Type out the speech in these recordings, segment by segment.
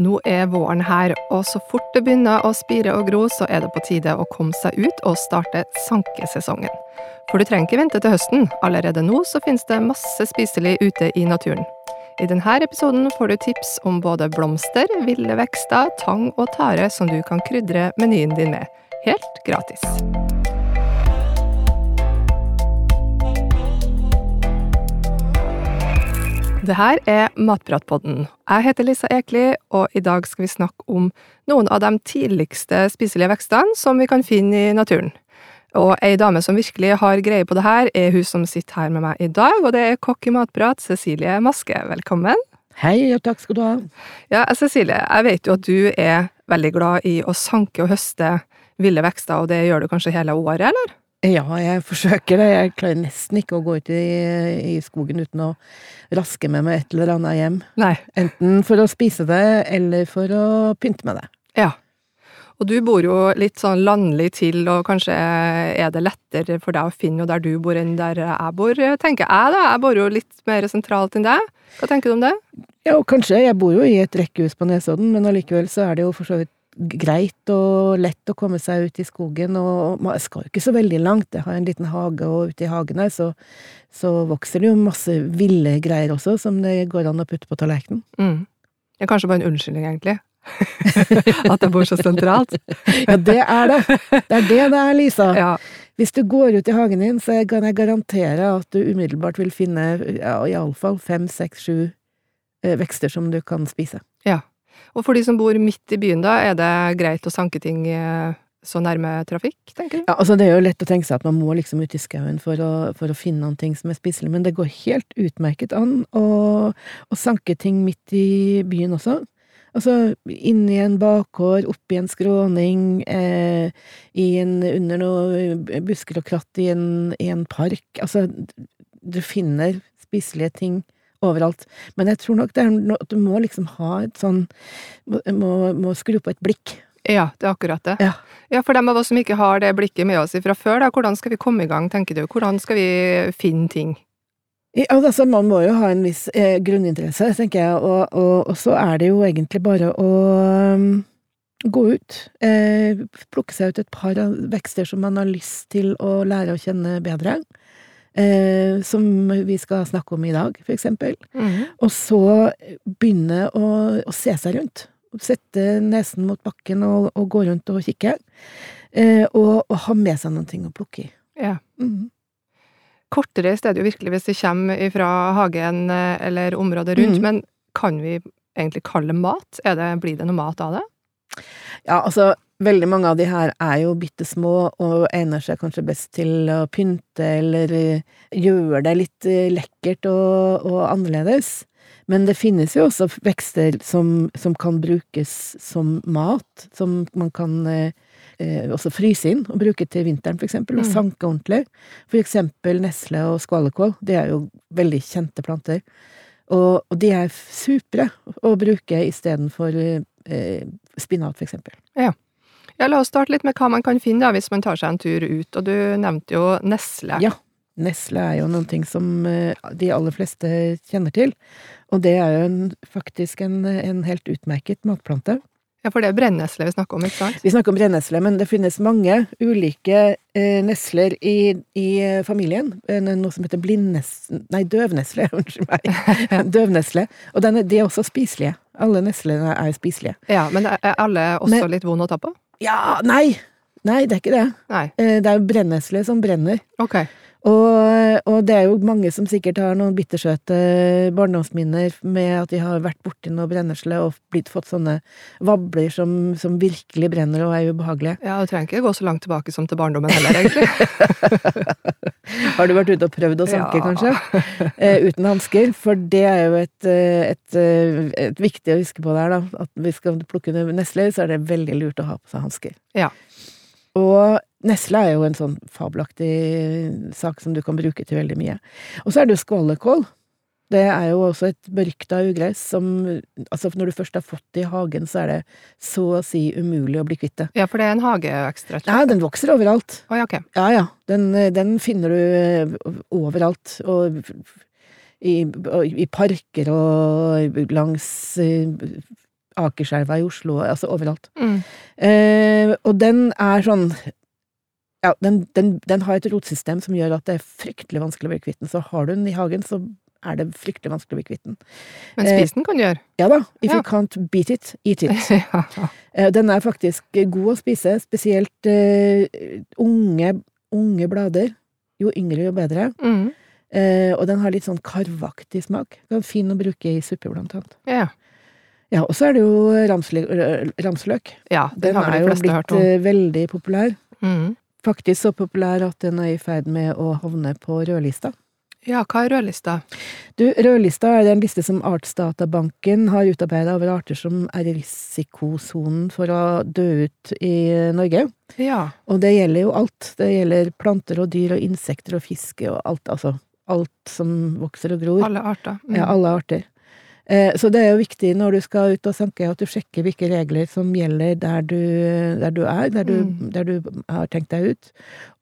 Nå er våren her, og så fort det begynner å spire og gro, så er det på tide å komme seg ut og starte sankesesongen. For du trenger ikke vente til høsten, allerede nå så finnes det masse spiselig ute i naturen. I denne episoden får du tips om både blomster, ville vekster, tang og tare som du kan krydre menyen din med, helt gratis. Det her er Matpratpodden. Jeg heter Lisa Ekeli, og i dag skal vi snakke om noen av de tidligste spiselige vekstene som vi kan finne i naturen. Og ei dame som virkelig har greie på det her, er hun som sitter her med meg i dag, og det er kokk i Matprat, Cecilie Maske. Velkommen. Hei, og takk skal du ha. Ja, Cecilie, jeg vet jo at du er veldig glad i å sanke og høste ville vekster, og det gjør du kanskje hele året, eller? Ja, jeg forsøker det. Jeg klarer nesten ikke å gå ut i, i skogen uten å raske med meg et eller annet hjem. Nei. Enten for å spise det, eller for å pynte med det. Ja. Og du bor jo litt sånn landlig til, og kanskje er det lettere for deg å finne noe der du bor enn der jeg bor, tenker jeg da. Jeg bor jo litt mer sentralt enn deg. Hva tenker du om det? Ja, og kanskje. Jeg bor jo i et rekkehus på Nesodden, men allikevel så er det jo for så vidt greit og lett å komme seg ut i skogen, og man skal jo ikke så veldig langt. Jeg har en liten hage, og ute i hagen her så, så vokser det jo masse ville greier også, som det går an å putte på tallerkenen. Mm. Det er kanskje bare en unnskyldning, egentlig. At jeg bor så sentralt. ja, det er det. Det er det det er, Lisa. Ja. Hvis du går ut i hagen din, så kan jeg garantere at du umiddelbart vil finne ja, iallfall fem, seks, sju eh, vekster som du kan spise. ja. Og for de som bor midt i byen, da, er det greit å sanke ting eh, så nærme trafikk, tenker du? Ja, altså Det er jo lett å tenke seg at man må liksom ut i skauen for, for å finne noen ting som er spiselig, men det går helt utmerket an å, å sanke ting midt i byen også. Altså inn i en bakgård, oppi en skråning, eh, i en, under noen busker og kratt i en, i en park. Altså, du finner spiselige ting overalt. Men jeg tror nok det er at du må liksom ha et sånn Må, må, må skru på et blikk. Ja, det er akkurat det. Ja. Ja, For dem av oss som ikke har det blikket med oss fra før, da, hvordan skal vi komme i gang, tenker du? Hvordan skal vi finne ting? Ja, altså, man må jo ha en viss eh, grunninteresse, tenker jeg, og, og, og så er det jo egentlig bare å um, gå ut. Eh, plukke seg ut et par av vekster som man har lyst til å lære å kjenne bedre. Eh, som vi skal snakke om i dag, for eksempel. Mhm. Og så begynne å, å se seg rundt. Sette nesen mot bakken og, og gå rundt og kikke. Eh, og, og ha med seg noen ting å plukke i. Ja. Mhm. Kortere er det jo virkelig hvis det kommer fra hagen eh, eller området rundt, mm. men kan vi egentlig kalle det mat? Er det, blir det noe mat av det? Ja, altså, veldig mange av de her er jo bitte små og egner seg kanskje best til å pynte eller eh, gjøre det litt eh, lekkert og, og annerledes. Men det finnes jo også vekster som, som kan brukes som mat, som man kan eh, eh, også fryse inn og bruke til vinteren, for eksempel, og Mm. sanke ordentlig. For eksempel nesle og skvalekål, det er jo veldig kjente planter. Og, og de er supre å bruke istedenfor eh, spinat, for eksempel. Ja, La oss starte litt med hva man kan finne da, hvis man tar seg en tur ut. Og du nevnte jo nesle. Ja. Nesle er jo noen ting som eh, de aller fleste kjenner til, og det er jo en, faktisk en, en helt utmerket matplante. Ja, For det er brennesle vi snakker om, ikke sant? Vi snakker om brennesle, men det finnes mange ulike eh, nesler i, i familien. Eh, Noe som heter blindnesle Nei, døvnesle, unnskyld meg. Døvnesle. Og den er, de er også spiselige. Alle neslene er spiselige. Ja, Men er alle også Men- litt vonde å ta på? Ja, nei! Nei, det er ikke det. Nei. Eh, Det er jo brennesle som brenner. Ok. Og, og det er jo mange som sikkert har noen bittersøte barndomsminner med at de har vært borti noe brennesle og blitt fått sånne vabler som, som virkelig brenner og er ubehagelige. Ja, Du trenger ikke gå så langt tilbake som til barndommen heller, egentlig. Har du vært ute og prøvd å sanke, Ja. kanskje? Eh, uten hansker? For det er jo et, eh, et, eh, et viktig å huske på der, da. At hvis vi skal plukke ned nesler, så er det veldig lurt å ha på seg hansker. Ja. Og nesle er jo en sånn fabelaktig sak som du kan bruke til veldig mye. Og så er det jo skålekål. Det er jo også et berykta ugress som Altså, når du først har fått det i hagen, så er det så å si umulig å bli kvitt det. Ja, for det er en hageøkst, rett og Ja, den vokser overalt. Ja, ok. Ja, ja. Den, den finner du eh, overalt. Og i, i parker og langs eh, Akerselva i Oslo, altså overalt. Mm. Eh, og den er sånn Ja, den, den, den har et rotsystem som gjør at det er fryktelig vanskelig å bli kvitt den. Så har du den i hagen, så er det fryktelig vanskelig å bli kvitt den. Men Eh, spis den kan du gjøre. Ja da, if Ja. you can't beat it, eat it. ja. Eh, Den er faktisk god å spise, spesielt uh, unge, unge blader. Jo yngre, jo bedre. Mm. Uh, og den har litt sånn karvaktig smak. Den er fin å bruke i suppe, blant annet. ja. Ja, og så er det jo øh, ramsløk. Ja, den Den er jo blitt om. veldig populær. Mm. Faktisk så populær at den er i ferd med å havne på rødlista. Ja, hva er rødlista? Du, rødlista er en liste som Artsdatabanken har utarbeida over arter som er i risikosonen for å dø ut i Norge. Ja. Og det gjelder jo alt. Det gjelder planter og dyr og insekter og fiske og alt, altså. Alt som vokser og gror. Alle arter. Mm. Ja, alle arter. Eh, Så det er jo viktig når du skal ut og sanke, at du sjekker hvilke regler som gjelder der du, der du er, der du, Mm. der du har tenkt deg ut.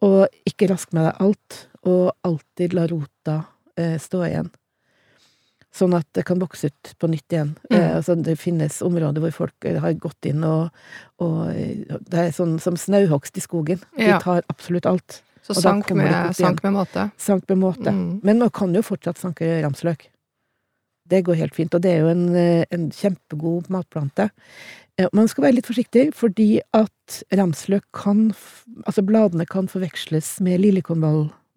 Og ikke rask med deg alt, og alltid la rota eh, stå igjen. Sånn at det kan vokse ut på nytt igjen. Mm. Eh, altså det finnes områder hvor folk eh, har gått inn og, og eh, Det er sånn som snauhogst i skogen. Ja. De tar absolutt alt. Så sank med, sank med måte. Sank med måte. Mm. Men man kan jo fortsatt sanke ramsløk. Det går helt fint, og det er jo en, eh, en kjempegod matplante. Man skal være litt forsiktig, fordi at ramsløk kan Altså, bladene kan forveksles med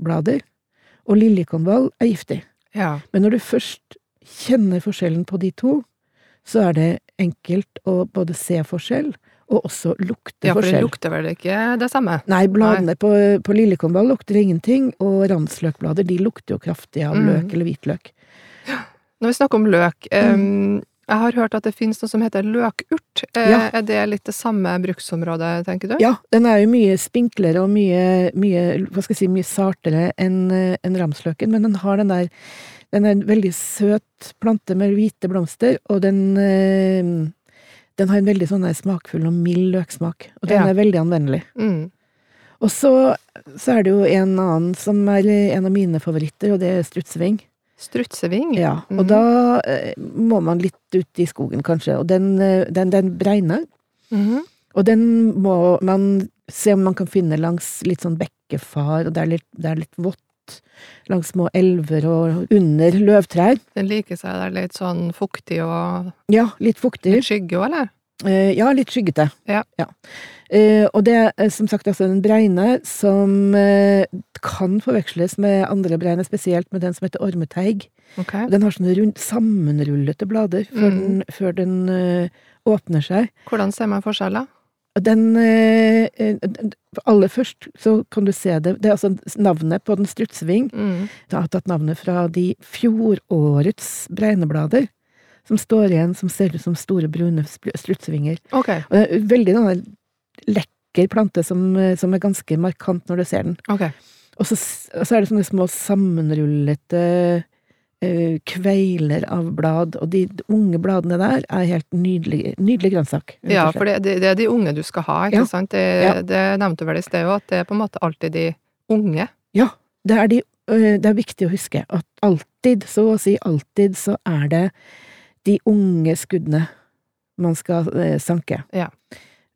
liljekonvallblader, og liljekonvall er giftig. Ja. Men når du først kjenner forskjellen på de to, så er det enkelt å både se forskjell, og også lukte forskjell. ja, for det lukter vel ikke det samme? Nei, bladene på, på liljekonvall lukter ingenting, og ransløkblader de lukter jo kraftig av Mm. løk eller hvitløk. Når vi snakker om løk um, Jeg har hørt at det finnes noe som heter løkurt. Eh, Ja. Er det litt det samme bruksområdet, tenker du? Ja, den er jo mye spinklere og mye, mye hva skal jeg si, mye sartere enn en ramsløken, men den har den der Den er en veldig søt plante med hvite blomster, og den eh, Den har en veldig sånn smakfull og mild løksmak, og den Ja. er veldig anvendelig. Mm. Og så, så er det jo en annen som er en av mine favoritter, og det er strutsving. Strutseving? Ja, og mm. da eh, må man litt ut i skogen, kanskje, og den, eh, den, den bregner. Mm. Og den må man se om man kan finne langs litt sånn bekkefar, og det er litt, det er litt vått langs små elver og under løvtrær. Den liker seg der litt sånn fuktig og Ja, litt fuktig. litt skygge òg, eller? Eh, ja, litt skyggete. Ja. Eh, og det er som sagt altså en bregne som eh, kan forveksles med andre bregner, spesielt med den som heter ormeteig. Okay. Den har sånne rund, sammenrullete blader før Mm. den, før den åpner seg. Hvordan ser man forskjell, da? Den Aller først så kan du se det Det er altså navnet på den strutsving. Mm. Det har tatt navnet fra de fjorårets bregneblader. Som står igjen, som ser ut som store, brune spr- strutsvinger. Ok. Og det er veldig denne lekker plante som, eh, som er ganske markant når du ser den. Okay. Og så, og så er det sånne små sammenrullete uh, kveiler av blad, og de unge bladene der er helt nydelig, nydelig grønnsak. Ja, for det, det, er de unge du skal ha, ikke Ja. sant? Det, Ja. det nevnte du vel i sted òg, at det er på en måte alltid de unge. Ja, det er, de, øh, det er viktig å huske at alltid, så å si alltid, så er det de unge skuddene man skal eh, sanke. Ja.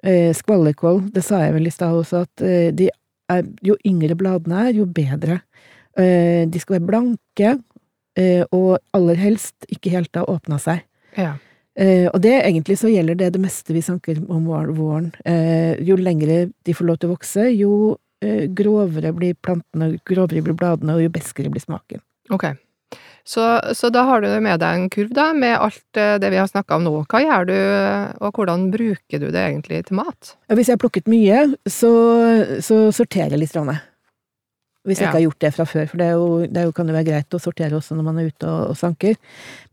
Eh, skvallerkål, det sa jeg vel i stad også, at eh, de er, jo yngre bladene er, jo bedre. Eh, de skal være blanke, eh, og aller helst ikke helt ha åpna seg. Ja. Eh, og det egentlig så gjelder det det meste vi sanker om våren. Eh, jo lengre de får lov til å vokse, jo grovere blir plantene, grovere blir bladene, og jo beskere blir smaken. Ok. Så, så da har du med deg en kurv, da, med alt eh, det vi har snakka om nå. Hva gjør du, og hvordan bruker du det egentlig til mat? Hvis jeg har plukket mye, så, så sorterer jeg litt. Grann. Hvis jeg Ja. ikke har gjort det fra før, for det, jo, det jo, kan jo være greit å sortere også når man er ute og, og sanker.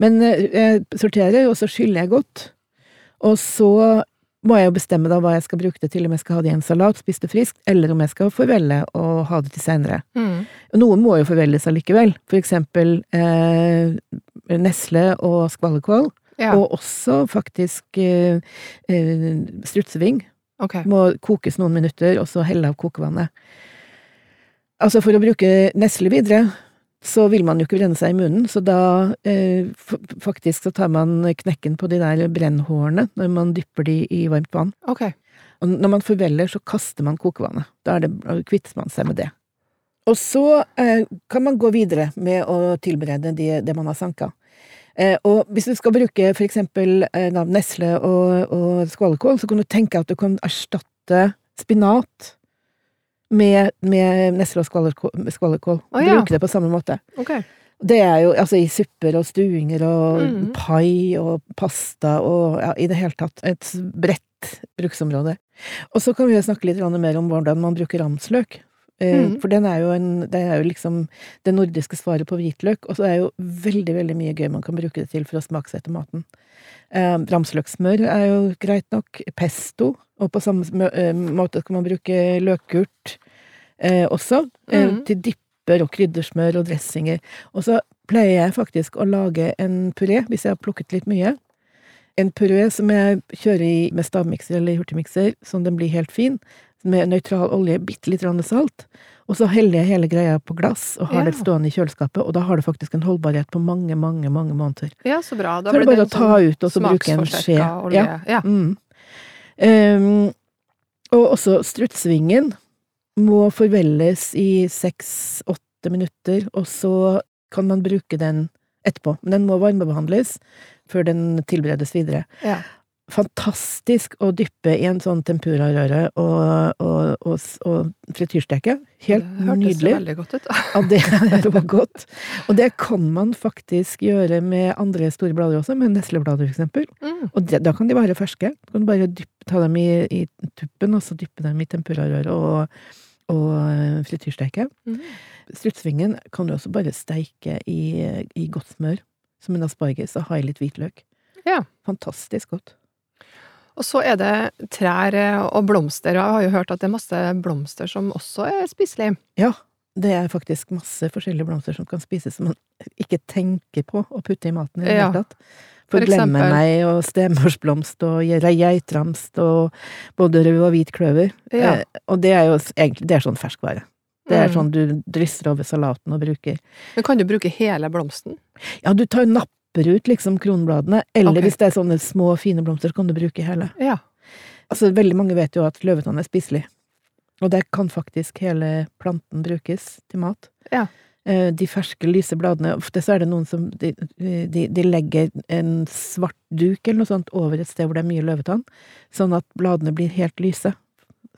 Men eh, jeg sorterer, og så skyller jeg godt. Og så må jeg jo bestemme da hva jeg skal bruke det til, om jeg skal ha det i en salat, spise det friskt, eller om jeg skal forvelle og ha det til seinere. Mm. Noe må jo forvelles allikevel, for eksempel eh, nesle og skvallerkål, Ja, og også faktisk eh, eh, strutseving Okay. må kokes noen minutter, og så helle av kokevannet. Altså for å bruke nesle videre, så vil man jo ikke brenne seg i munnen, så da eh, faktisk så tar man knekken på de der brennhårene når man dypper de i varmt vann. Ok. Og når man forveller, så kaster man kokevannet. Da er det, kvitter man seg med det. Og så eh, kan man gå videre med å tilberede det, det man har sanka. Eh, og hvis du skal bruke for eksempel nesle og, og skålekål, så kan du tenke at du kan erstatte spinat med, med nesle og skvallerkål. Oh, ja. Bruke det på samme måte. Okay. Det er jo altså i supper og stuinger og Mhm. pai og pasta og ja, i det hele tatt et bredt bruksområde. Og så kan vi jo snakke litt mer om hvordan man bruker ramsløk. Eh, Mhm. For den er jo en, det er jo liksom det nordiske svaret på hvitløk, og så er det jo veldig, veldig mye gøy man kan bruke det til for å smaksette maten. Eh, ramsløksmør er jo greit nok. Pesto, og på samme eh, måte kan man bruke løkgurt eh, også, eh, Mhm. til dipper og kryddersmør og dressinger. Og så pleier jeg faktisk å lage en puré, hvis jeg har plukket litt mye. En puré som jeg kjører i med stavmikser eller hurtigmikser, sånn den blir helt fin, med nøytral olje, bitte litt salt. Og så heller jeg hele greia på glass og har det stående i kjøleskapet, og da har det faktisk en holdbarhet på mange, mange, mange måneder. Ja, så bra. Da Så er det bare å ta sånn ut og så bruke en skje. olje. Ja. Ja. Mm. Um, og også strutsvingen må forvelles i seks-åtte minutter, og så kan man bruke den etterpå. Men den må varmebehandles før den tilberedes videre. Ja. Fantastisk å dyppe i en sånn tempurarøre og, og, og, og frityrsteke. Helt det hørtes nydelig. veldig godt ut. Ja, det er var godt. Og det kan man faktisk gjøre med andre store blader også, med nesleblader for eksempel. Mm. Og det, da kan de være ferske. Du kan bare dyppe, ta dem i, i tuppen, og så dyppe dem i tempurarøre og, og frityrsteike. frityrsteke. Mm. Strutsvingen kan du også bare steike i, i godt smør, som en asparges, og ha i litt hvitløk. Ja. Fantastisk godt. Og så er det trær eh, og blomster, og jeg har jo hørt at det er masse blomster som også er spiselige. Ja, det er faktisk masse forskjellige blomster som kan spises som man ikke tenker på å putte i maten i det Ja. hele tatt. For For glemme meg og stemorsblomst og geitramst og både rød og hvit kløver. Ja. Eh, og det er jo egentlig det er sånn ferskvare. Det er Mm. sånn du drysser over salaten og bruker. Men kan du bruke hele blomsten? Ja, du tar napper ut liksom kronbladene, eller okay. hvis det er sånne små, fine blomster, så kan du bruke hele. Ja. Altså, veldig mange vet jo at løvetann er spiselig. Og der kan faktisk hele planten brukes til mat. Ja. Eh, De ferske, lyse bladene Ofte så er det noen som de, de, de legger en svart duk eller noe sånt over et sted hvor det er mye løvetann, sånn at bladene blir helt lyse.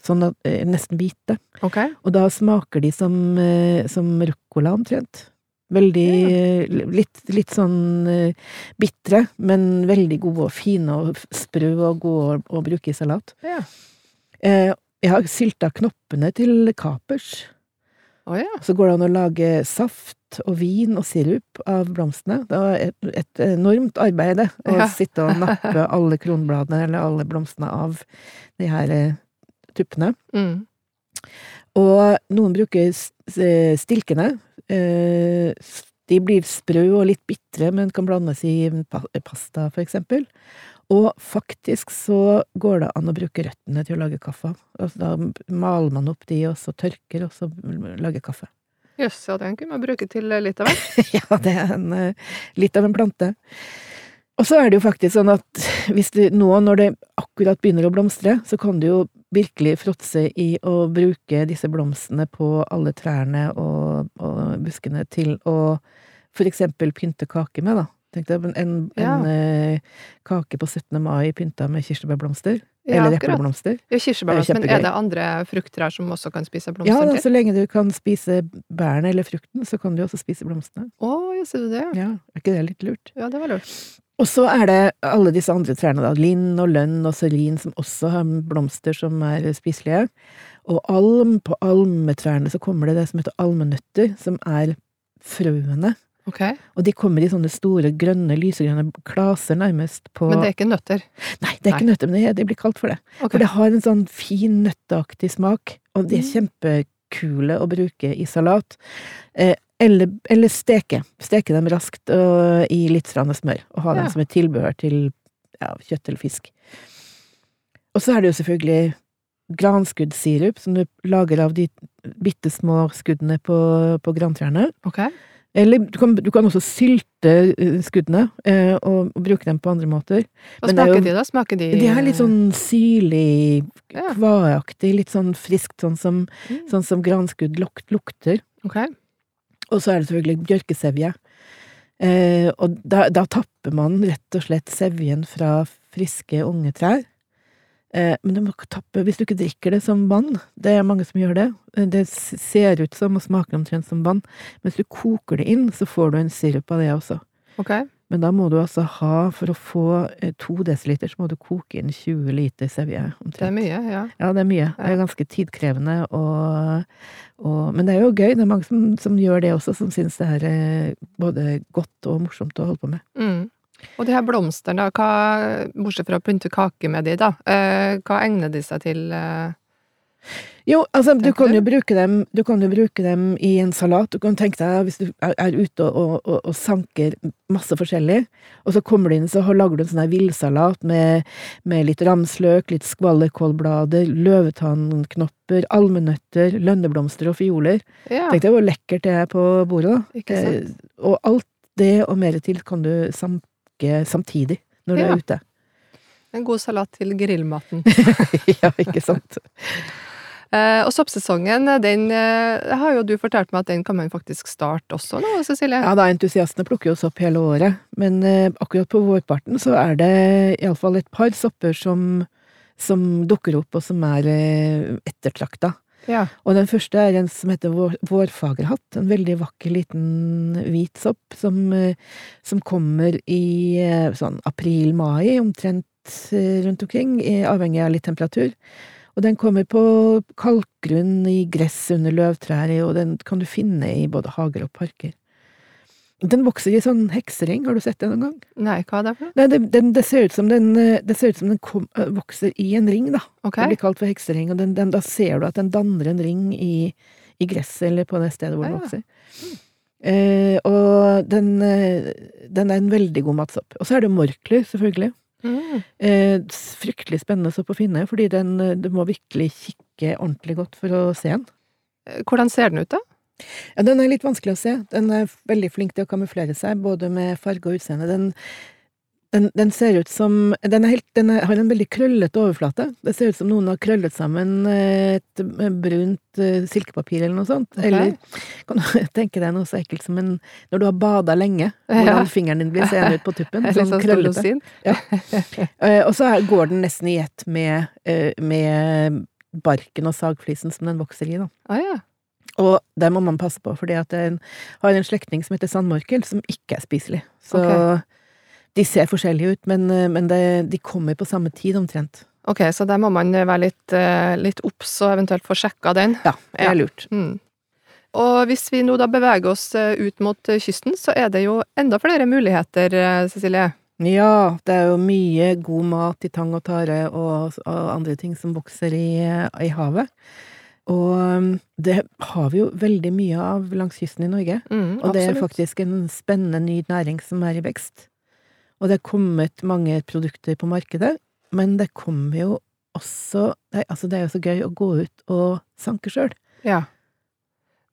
Sånn at eh, Nesten hvite. Okay. Og da smaker de som, eh, som ruccola omtrent. Veldig ja. litt, litt sånn uh, bitre, men veldig gode og fine og sprø og gode å, å bruke i salat. Ja. Uh, jeg har sylta knoppene til kapers. Å ja. Så går det an å lage saft og vin og sirup av blomstene. Det var et, et enormt arbeid. Å Ja. sitte og nappe alle kronbladene eller alle blomstene av de her eh, tuppene. Mm. Og noen bruker stilkene. Eh, De blir sprø og litt bitre, men kan blandes i pasta, for eksempel. Og faktisk så går det an å bruke røttene til å lage kaffe av. Altså, da maler man opp de, og så tørker, og så lager kaffe. Jøss, ja, den kunne man bruke til litt av hvert. Ja, det er en, eh, litt av en plante. Og så er det jo faktisk sånn at hvis du nå, når det akkurat begynner å blomstre, så kan du jo virkelig fråtse i å bruke disse blomstene på alle trærne og, og buskene til å for eksempel pynte kake med, da. Tenk deg en, en, Ja. en eh, kake på 17. mai pynta med kirsebærblomster. Ja, eller epleblomster. Ja, kirsebærblomster. men er det andre frukttrær som også kan spise Ja, blomster da, så lenge du kan spise bærene eller frukten, så kan du også spise blomstene. Å, ja, ser du det? Ja, er ikke det litt lurt? Ja, det var lurt. Og så er det alle disse andre trærne, da. Linn og lønn og serin, som også har blomster som er spiselige. Og alm, på almetrærne så kommer det det som heter almenøtter, som er frøene. Ok, Og de kommer i sånne store, grønne, lysegrønne klaser nærmest på Men det er ikke nøtter? Nei, det er ikke nøtter, men det, det blir kalt for det. Okay. For det har en sånn fin, nøtteaktig smak, og de er Mm. kjempekule å bruke i salat. Eh, eller, eller steke. Steke dem raskt og, i litt strand smør, og ha Ja. dem som et tilbehør til ja, kjøtt eller fisk. Og så er det jo selvfølgelig granskuddsirup, som du lager av de bitte små skuddene på, på grantrærne. Ok. Eller du kan, du kan også sylte eh, skuddene eh, og, og bruke dem på andre måter. Hva Men er smaker jo- de, da? Smaker de De er litt sånn syrlig, Ja. kvaaktig, litt sånn friskt, sånn som, Mm. sånn som granskudd lukt, lukter. Okay. Og så er det selvfølgelig bjørkesevje. Eh, og da, da tapper man rett og slett sevjen fra friske, unge trær. Eh, men du må tappe hvis du ikke drikker det som vann. Det er mange som gjør det. Eh, Det ser ut som og smaker omtrent som vann. Men hvis du koker det inn, så får du en sirup av det også. Okay. Men da må du altså ha, for å få eh, to desiliter, så må du koke inn 20 liter sevje. Det er mye, ja. Ja, det er mye. Det er ganske tidkrevende, og, og Men det er jo gøy. Det er mange som, som gjør det også, som syns det er både godt og morsomt å holde på med. Mm. Og de her blomstene, hva, bortsett fra å pynte kake med de, da, eh, hva egner de seg til? Eh? Jo, altså, du kan jo bruke dem Du kan jo bruke dem i en salat. Du kan tenke deg, hvis du er, ute og, og, og sanker masse forskjellig, og så kommer du inn, så lager du en sånn villsalat med, med litt ramsløk, litt skvallerkålblader, løvetannknopper, almenøtter, lønneblomster og fioler. Ja, Tenk deg hvor lekkert det er på bordet, da. Eh, og alt det og mer til kan du sanke samtidig når du er ute. En god salat til grillmaten. ja, ikke sant? Eh, og soppsesongen, den eh, har jo du fortalt meg at den kan man faktisk starte også nå, Cecilie? Ja da, entusiastene plukker jo sopp hele året, men eh, akkurat på vårparten så er det iallfall et par sopper som, som dukker opp, og som er eh, ettertrakta. Ja. Og den første er en som heter vår, vårfagerhatt, en veldig vakker liten hvit sopp som, eh, som kommer i eh, sånn april-mai, omtrent eh, rundt omkring, avhengig av litt temperatur. Og den kommer på kalkgrunn i gress under løvtrær, og den kan du finne i både hager og parker. Den vokser i sånn heksering, har du sett det noen gang? Nei, hva er det for? Nei, det, den, det ser ut som den, eh, det ser ut som den kom, eh, vokser i en ring, da. Okay. Det blir kalt for heksering, og den, den, da ser du at den danner en ring i, i gresset eller på det stedet hvor den Ja, ja. vokser. Eh, og den, eh, den er en veldig god matsopp. Og så er det morkler, selvfølgelig. Mm. Eh, fryktelig spennende sopp å finne, fordi den, du må virkelig kikke ordentlig godt for å se den. Hvordan ser den ut, da? Ja, den er litt vanskelig å se. Den er veldig flink til å kamuflere seg, både med farge og utseende. Den, den, den ser ut som Den, helt, den er, har en veldig krøllete overflate. Det ser ut som noen har krøllet sammen eh, et eh, brunt eh, silkepapir eller noe sånt. Okay. Eller kan du tenke deg noe så ekkelt som en Når du har bada lenge, Ja. hvordan fingeren din blir seende ut på tuppen. Sånn sånn krøllete. Eh, og så går den nesten i ett med, med barken og sagflisen som den vokser i, da. Ah, ja. Og det må man passe på, fordi at den har en slektning som heter sandmorkel, som ikke er spiselig. Så okay. de ser forskjellige ut, men, eh, men det, de kommer på samme tid omtrent. Ok, så der må man være litt, eh, litt obs og eventuelt få sjekka den. Ja, det er lurt. Mm. Og hvis vi nå da beveger oss eh, ut mot eh, kysten, så er det jo enda flere muligheter, eh, Cecilie. Ja, det er jo mye god mat i tang og tare og, og andre ting som vokser i, i havet. Og det har vi jo veldig mye av langs kysten i Norge. Mm, Og det er faktisk en spennende ny næring som er i vekst. Og det er kommet mange produkter på markedet, men det kommer jo også Nei, altså det er jo så gøy å gå ut og sanke sjøl. Ja.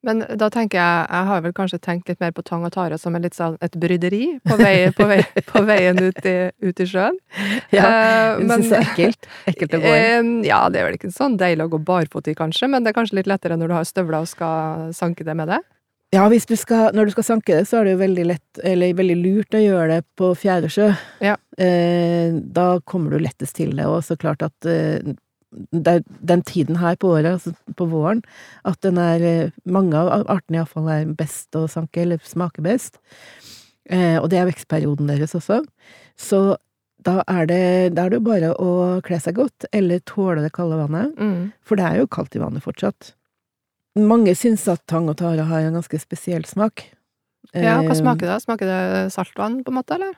Men da tenker jeg, jeg har vel kanskje tenkt litt mer på tang og tare som litt sånn et bryderi på, vei, på, vei, på veien ut i, ut i sjøen. Ja, hun du syns det er ekkelt? Ekkelt å gå i? Uh, Ja, det er vel ikke sånn deilig å gå barfot i, kanskje, men det er kanskje litt lettere når du har støvler og skal sanke det med det. Ja, du skal, når du skal sanke det, så er det jo veldig lett, eller veldig lurt å gjøre det på fjæresjø. Ja. Uh, da kommer du lettest til det, og så klart at eh, det er den tiden her på året, altså på våren, at den er eh, Mange av artene iallfall er best å sanke, eller smaker best. Eh, og det er vekstperioden deres også. Så da er det, da er det jo bare å kle seg godt, eller tåle det kalde vannet. Mm. For det er jo kaldt i vannet fortsatt. Mange syns at tang og tare har en ganske spesiell smak. Ja, hva Eh, smaker det? Smaker det saltvann, på en måte, eller?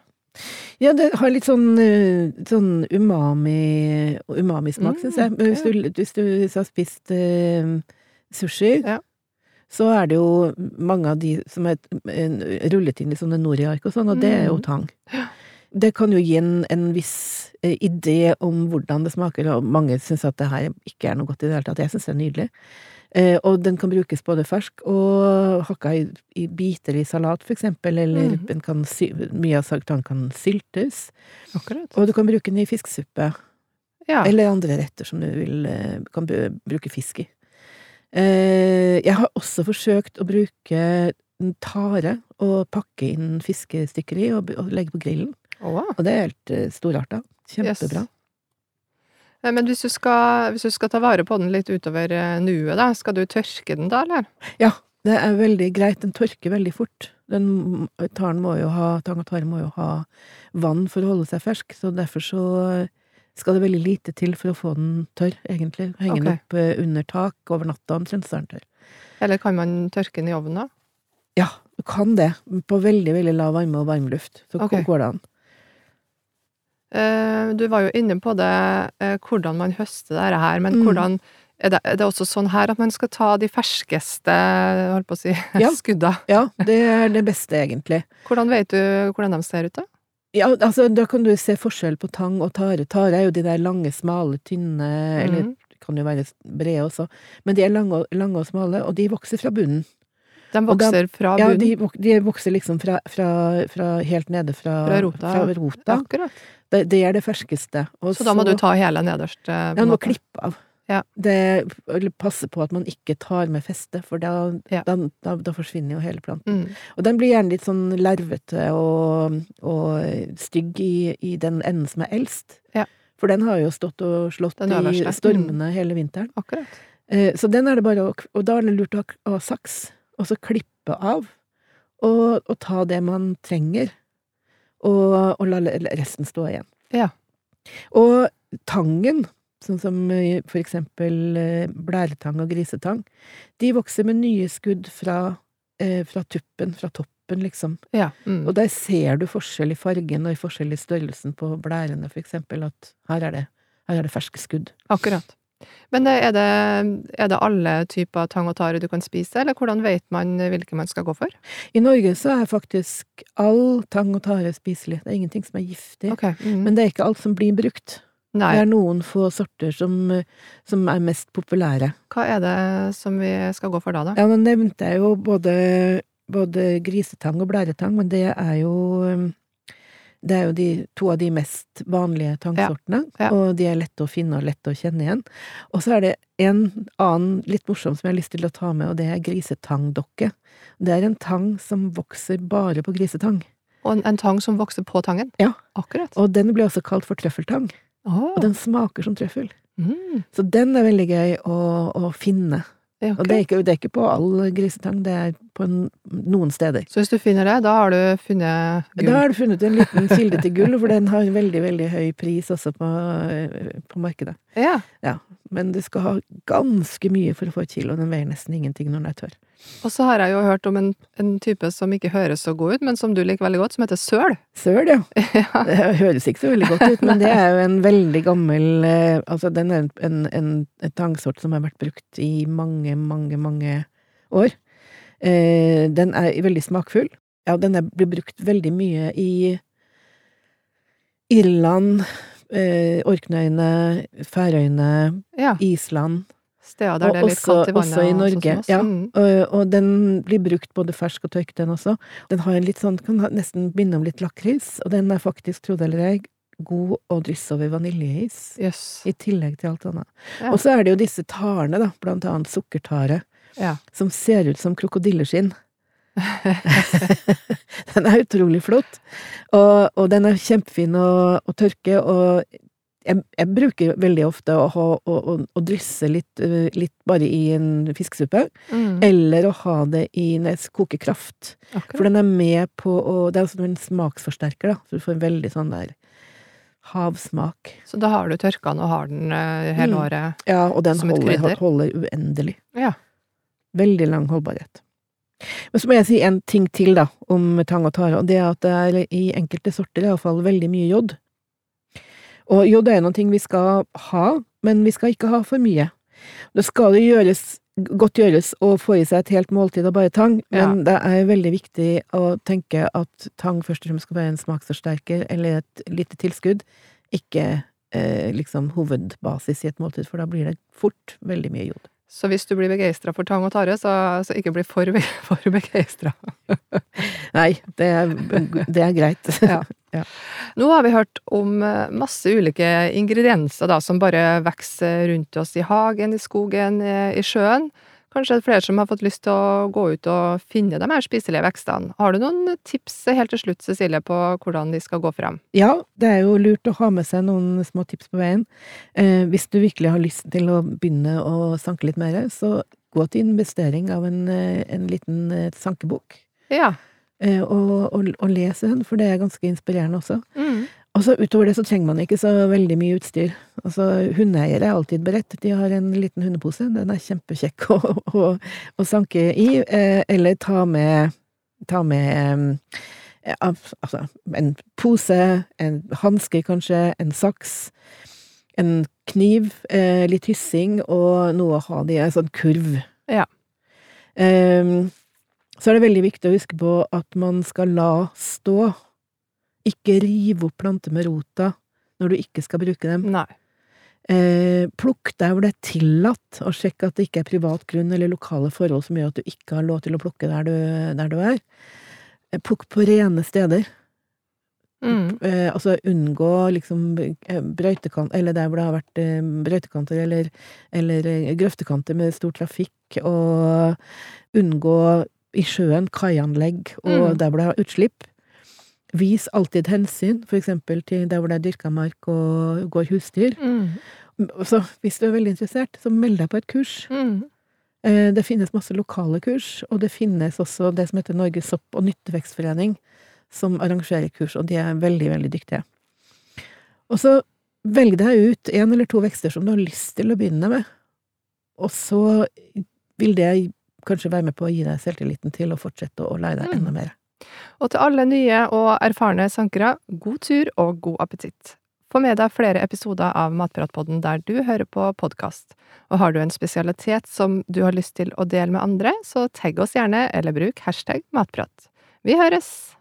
Ja, det har litt sånn, eh, sånn umami, umamismak, Mm, syns jeg. Hvis du, hvis du har spist uh, sushi, Ja. så er det jo mange av de som er eh, rullet inn i sånne noriark og sånn, og det er jo Mm. tang. Det kan jo gi en, en viss idé om hvordan det smaker, og mange syns at det her ikke er noe godt i det hele tatt. Jeg syns det er nydelig. Eh, og den kan brukes både fersk og hakka i, i biter i salat, for eksempel, eller den kan mye av tang kan syltes. Akkurat. Og du kan bruke den i fiskesuppe, Ja. eller andre retter som du vil, eh, kan bruke fisk i. Eh, jeg har også forsøkt å bruke tare og pakke inn fiskestykker i og, legge på grillen. Oh, wow. Og det er helt storarta. Kjempebra. Yes. Eh, Men hvis du, skal, hvis du skal ta vare på den litt utover eh, nuet, da, skal du tørke den da, eller? Ja, det er veldig greit. Den tørker veldig fort. Den tang og tare må jo ha vann for å holde seg fersk, så derfor så skal det veldig lite til for å få den tørr, egentlig. Henge den opp eh, under tak over natta, omtrent så er den tørr. Eller kan man tørke den i ovnen, da? Ja, du kan det. På veldig, veldig lav varme og varmluft. Så okay. går det an. Eh, Du var jo inne på det, eh, hvordan man høster dette her, men Mm. hvordan er det, er det også sånn her at man skal ta de ferskeste holdt på å si, Ja. skudda? Ja, det er det beste, egentlig. Hvordan vet du hvordan de ser ut, da? Ja, altså, da kan du se forskjell på tang og tare. Tare er jo de der lange, smale, tynne, eller Mhm. det kan jo være brede også, men de er lange og, lange og smale, og de vokser fra bunnen. De vokser fra Ja, de, de vokser liksom fra, fra, fra helt nede fra, Fra rota. Rota. Akkurat. Det, det er det ferskeste. Og Så da må du ta hele nederst? eh, Ja, du må klippe av. Ja. Det, passe på at man ikke tar med feste, for da, Ja. da, da, da forsvinner jo hele planten. Mm. Og den blir gjerne litt sånn larvete og, og stygg i, i den enden som er eldst. Ja. For den har jo stått og slått i stormene stormene hele vinteren. Akkurat. Eh, Så den er det bare å Og da er det lurt å ha, å ha saks, og så klippe av, og, og ta det man trenger, og, og la resten stå igjen. Ja. Og tangen, sånn som for eksempel eh, blæretang og grisetang, de vokser med nye skudd fra, eh, fra tuppen, fra toppen, liksom. Ja. Mm. Og der ser du forskjell i fargen og i forskjell i størrelsen på blærene, for eksempel, at her er det, her er det ferske skudd. Akkurat. Men er det, er det alle typer tang og tare du kan spise, eller hvordan vet man hvilke man skal gå for? I Norge så er faktisk all tang og tare spiselig. Det er ingenting som er giftig. Okay. Mm. Men det er ikke alt som blir brukt. Nei. Det er noen få sorter som, som er mest populære. Hva er det som vi skal gå for da, da? Ja, nå nevnte jeg jo både, både grisetang og blæretang, men det er jo det er jo de, to av de mest vanlige tangsortene, ja. og de er lette å finne og lette å kjenne igjen. Og så er det en annen litt morsom som jeg har lyst til å ta med, og det er grisetangdokke. Det er en tang som vokser bare på grisetang, Og en, en tang som vokser på tangen? Ja. Akkurat. og den blir også kalt for trøffeltang, Oh. og den smaker som trøffel. Mm. Så den er veldig gøy å, å finne. Ja, Og det er, ikke, det er ikke på all grisetang, det er på en, noen steder. Så hvis du finner det, da har du funnet gull? Da har du funnet en liten kilde til gull, for den har veldig, veldig høy pris også på, på markedet. Ja. Men du skal ha ganske mye for å få et kilo, den veier nesten ingenting når den er tørr. Og så har jeg jo hørt om en, en type som ikke høres så god ut, men som du liker veldig godt, som heter søl. Søl, ja. ja. Det høres ikke så veldig godt ut, men det er jo en veldig gammel eh, Altså, den er en, en, en tangsort som har vært brukt i mange, mange, mange år. Eh, den er veldig smakfull. Ja, den er, blir brukt veldig mye i Irland, eh, Orknøyene, Færøyene, ja. Island. Steder der Og det er litt kaldt i vannet. også i og sånn Norge, som ja. Mm. Og, og den blir brukt både fersk og tørk, den også. Den har en litt sånn, kan nesten minne om litt lakris, og den er faktisk, tro det eller ei, god å drysse over vaniljeis. Yes. I tillegg til alt annet. Ja. Og så er det jo disse tarene, da, blant annet sukkertare, Ja. som ser ut som krokodilleskinn. den er utrolig flott, og, og den er kjempefin å, å tørke, og jeg, jeg bruker veldig ofte å, ha, å, å, å drysse litt, litt bare i en fiskesuppe, Mm. eller å ha det i når jeg koker kraft. Akkurat. For den er med på å Det er også en smaksforsterker, da, så du får en veldig sånn der havsmak. Så da har du tørka den og har den hele Mm. året. Ja, og den holder, holder uendelig. Ja. Veldig lang holdbarhet. Men så må jeg si en ting til, da, om tang og tare, og det er at det er i enkelte sorter iallfall veldig mye jod. Og jo, det er noen ting vi skal ha, men vi skal ikke ha for mye. Det skal jo gjøres, godt gjøres å få i seg et helt måltid av bare tang, men det er veldig viktig å tenke at tang først og fremst skal være en smaksforsterker eller et lite tilskudd, ikke eh, liksom hovedbasis i et måltid, for da blir det fort veldig mye jod. Så hvis du blir begeistra for tang og tare, så, så ikke bli for, for begeistra. Nei, det er, det er greit. Ja. Nå har vi hørt om eh, masse ulike ingredienser da, som bare vokser rundt oss i hagen, i skogen, eh, i sjøen. Kanskje det er flere som har fått lyst til å gå ut og finne de her spiselige vekstene. Har du noen tips helt til slutt, Cecilie, på hvordan de skal gå frem? Ja, det er jo lurt å ha med seg noen små tips på veien. Eh, hvis du virkelig har lyst til å begynne å sanke litt mer, så gå til investering av en, eh, en liten eh, sankebok. Ja. Eh, og, og, og les den, for det er ganske inspirerende også. Mm. Og så utover det så trenger man ikke så veldig mye utstyr. Altså, hundeeiere er alltid beredt. De har en liten hundepose, den er kjempekjekk å, å, å sanke i, eh, eller ta med, ta med eh, altså, en pose, en hanske kanskje, en saks, en kniv, eh, litt hyssing og noe å ha det i, en sånn kurv. Ja. Ehm, så er det veldig viktig å huske på at man skal la stå. Ikke rive opp planter med rota når du ikke skal bruke dem. Nei. Eh, plukk der hvor det er tillatt, og sjekk at det ikke er privat grunn eller lokale forhold som gjør at du ikke har lov til å plukke der du, der du er. Eh, plukk på rene steder. Mm. Eh, altså unngå liksom eh, brøytekant, eller der hvor det har vært eh, brøytekanter eller, eller eh, grøftekanter med stor trafikk, og unngå i sjøen kaianlegg og Mm. der hvor det har utslipp. Vis alltid hensyn, for eksempel til der hvor det er dyrka mark og går husdyr. Mm. Så hvis du er veldig interessert, så meld deg på et kurs. Mm. Eh, Det finnes masse lokale kurs, og det finnes også det som heter Norges sopp- og nyttevekstforening, som arrangerer kurs, og de er veldig, veldig dyktige. Og så velg deg ut en eller to vekster som du har lyst til å begynne med, og så vil det kanskje være med på å gi deg selvtilliten til å fortsette å lære deg Mm. enda mer. Og til alle nye og erfarne sankere, god tur og god appetitt. Få med deg flere episoder av Matpratpodden der du hører på podkast. Og har du en spesialitet som du har lyst til å dele med andre, så tagg oss gjerne, eller bruk hashtag matprat. Vi høres!